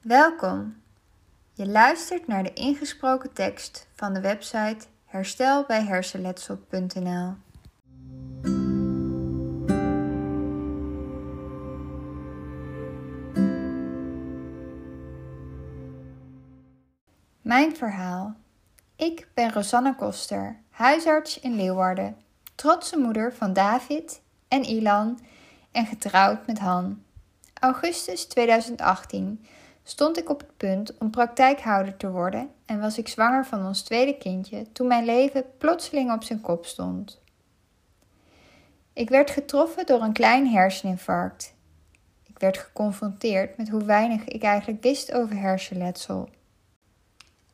Welkom. Je luistert naar de ingesproken tekst van de website herstelbijhersenletsel.nl. Mijn verhaal. Ik ben Rosanne Koster, huisarts in Leeuwarden, trotse moeder van David en Ilan en getrouwd met Han. Augustus 2018 stond ik op het punt om praktijkhouder te worden en was ik zwanger van ons tweede kindje toen mijn leven plotseling op zijn kop stond. Ik werd getroffen door een klein herseninfarct. Ik werd geconfronteerd met hoe weinig ik eigenlijk wist over hersenletsel.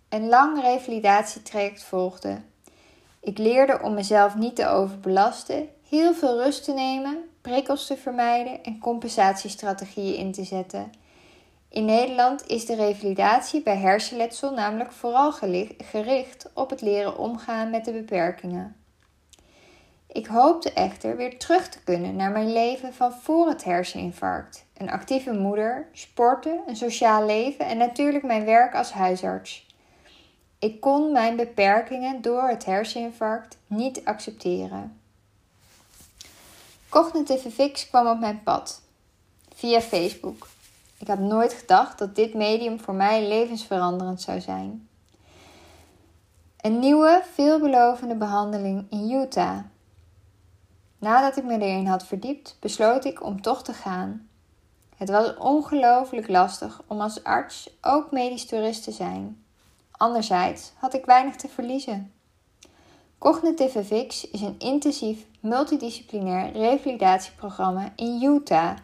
Een lang revalidatietraject volgde. Ik leerde om mezelf niet te overbelasten, heel veel rust te nemen, prikkels te vermijden en compensatiestrategieën in te zetten. In Nederland is de revalidatie bij hersenletsel namelijk vooral gericht op het leren omgaan met de beperkingen. Ik hoopte echter weer terug te kunnen naar mijn leven van voor het herseninfarct. Een actieve moeder, sporten, een sociaal leven en natuurlijk mijn werk als huisarts. Ik kon mijn beperkingen door het herseninfarct niet accepteren. Cognitive Fix kwam op mijn pad via Facebook. Ik had nooit gedacht dat dit medium voor mij levensveranderend zou zijn. Een nieuwe, veelbelovende behandeling in Utah. Nadat ik me erin had verdiept, besloot ik om toch te gaan. Het was ongelooflijk lastig om als arts ook medisch toerist te zijn. Anderzijds had ik weinig te verliezen. Cognitive Fix is een intensief multidisciplinair revalidatieprogramma in Utah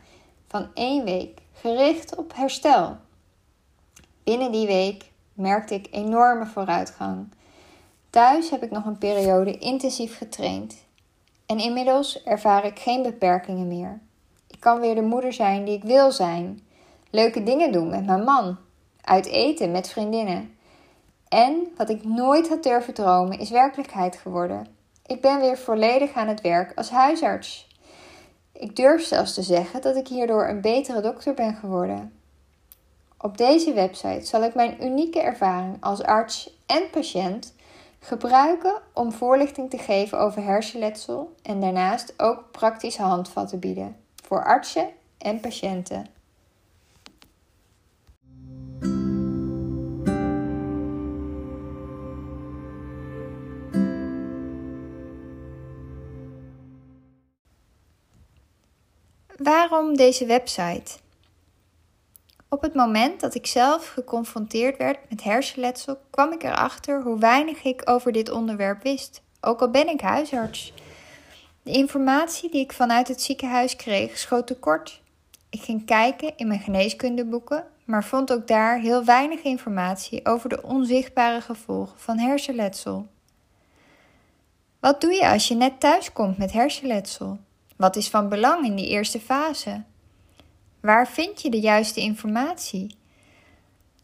van één week, gericht op herstel. Binnen die week merkte ik enorme vooruitgang. Thuis heb ik nog een periode intensief getraind. En inmiddels ervaar ik geen beperkingen meer. Ik kan weer de moeder zijn die ik wil zijn. Leuke dingen doen met mijn man. Uit eten met vriendinnen. En wat ik nooit had durven dromen is werkelijkheid geworden. Ik ben weer volledig aan het werk als huisarts. Ik durf zelfs te zeggen dat ik hierdoor een betere dokter ben geworden. Op deze website zal ik mijn unieke ervaring als arts en patiënt gebruiken om voorlichting te geven over hersenletsel en daarnaast ook praktische handvatten bieden voor artsen en patiënten. Waarom deze website? Op het moment dat ik zelf geconfronteerd werd met hersenletsel, kwam ik erachter hoe weinig ik over dit onderwerp wist, ook al ben ik huisarts. De informatie die ik vanuit het ziekenhuis kreeg schoot tekort. Ik ging kijken in mijn geneeskundeboeken, maar vond ook daar heel weinig informatie over de onzichtbare gevolgen van hersenletsel. Wat doe je als je net thuis komt met hersenletsel? Wat is van belang in die eerste fase? Waar vind je de juiste informatie?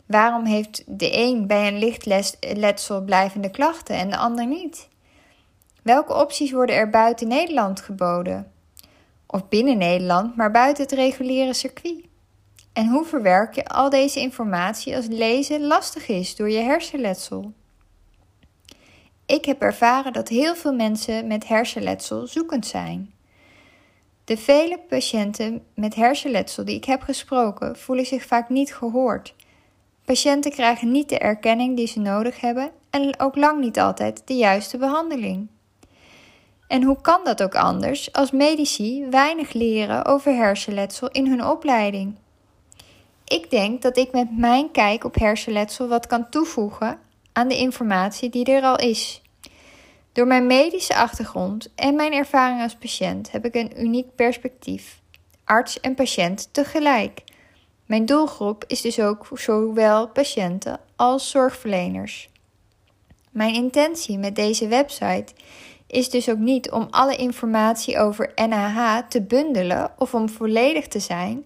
Waarom heeft de een bij een lichtletsel blijvende klachten en de ander niet? Welke opties worden er buiten Nederland geboden? Of binnen Nederland, maar buiten het reguliere circuit? En hoe verwerk je al deze informatie als lezen lastig is door je hersenletsel? Ik heb ervaren dat heel veel mensen met hersenletsel zoekend zijn. De vele patiënten met hersenletsel die ik heb gesproken voelen zich vaak niet gehoord. Patiënten krijgen niet de erkenning die ze nodig hebben en ook lang niet altijd de juiste behandeling. En hoe kan dat ook anders als medici weinig leren over hersenletsel in hun opleiding? Ik denk dat ik met mijn kijk op hersenletsel wat kan toevoegen aan de informatie die er al is. Door mijn medische achtergrond en mijn ervaring als patiënt heb ik een uniek perspectief. Arts en patiënt tegelijk. Mijn doelgroep is dus ook zowel patiënten als zorgverleners. Mijn intentie met deze website is dus ook niet om alle informatie over NAH te bundelen of om volledig te zijn,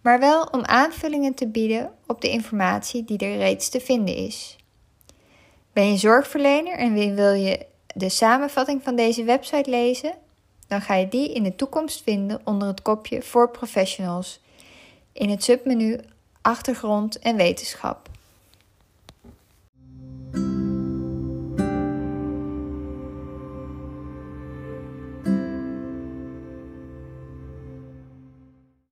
maar wel om aanvullingen te bieden op de informatie die er reeds te vinden is. Ben je zorgverlener en wil je de samenvatting van deze website lezen, dan ga je die in de toekomst vinden onder het kopje voor professionals in het submenu achtergrond en wetenschap.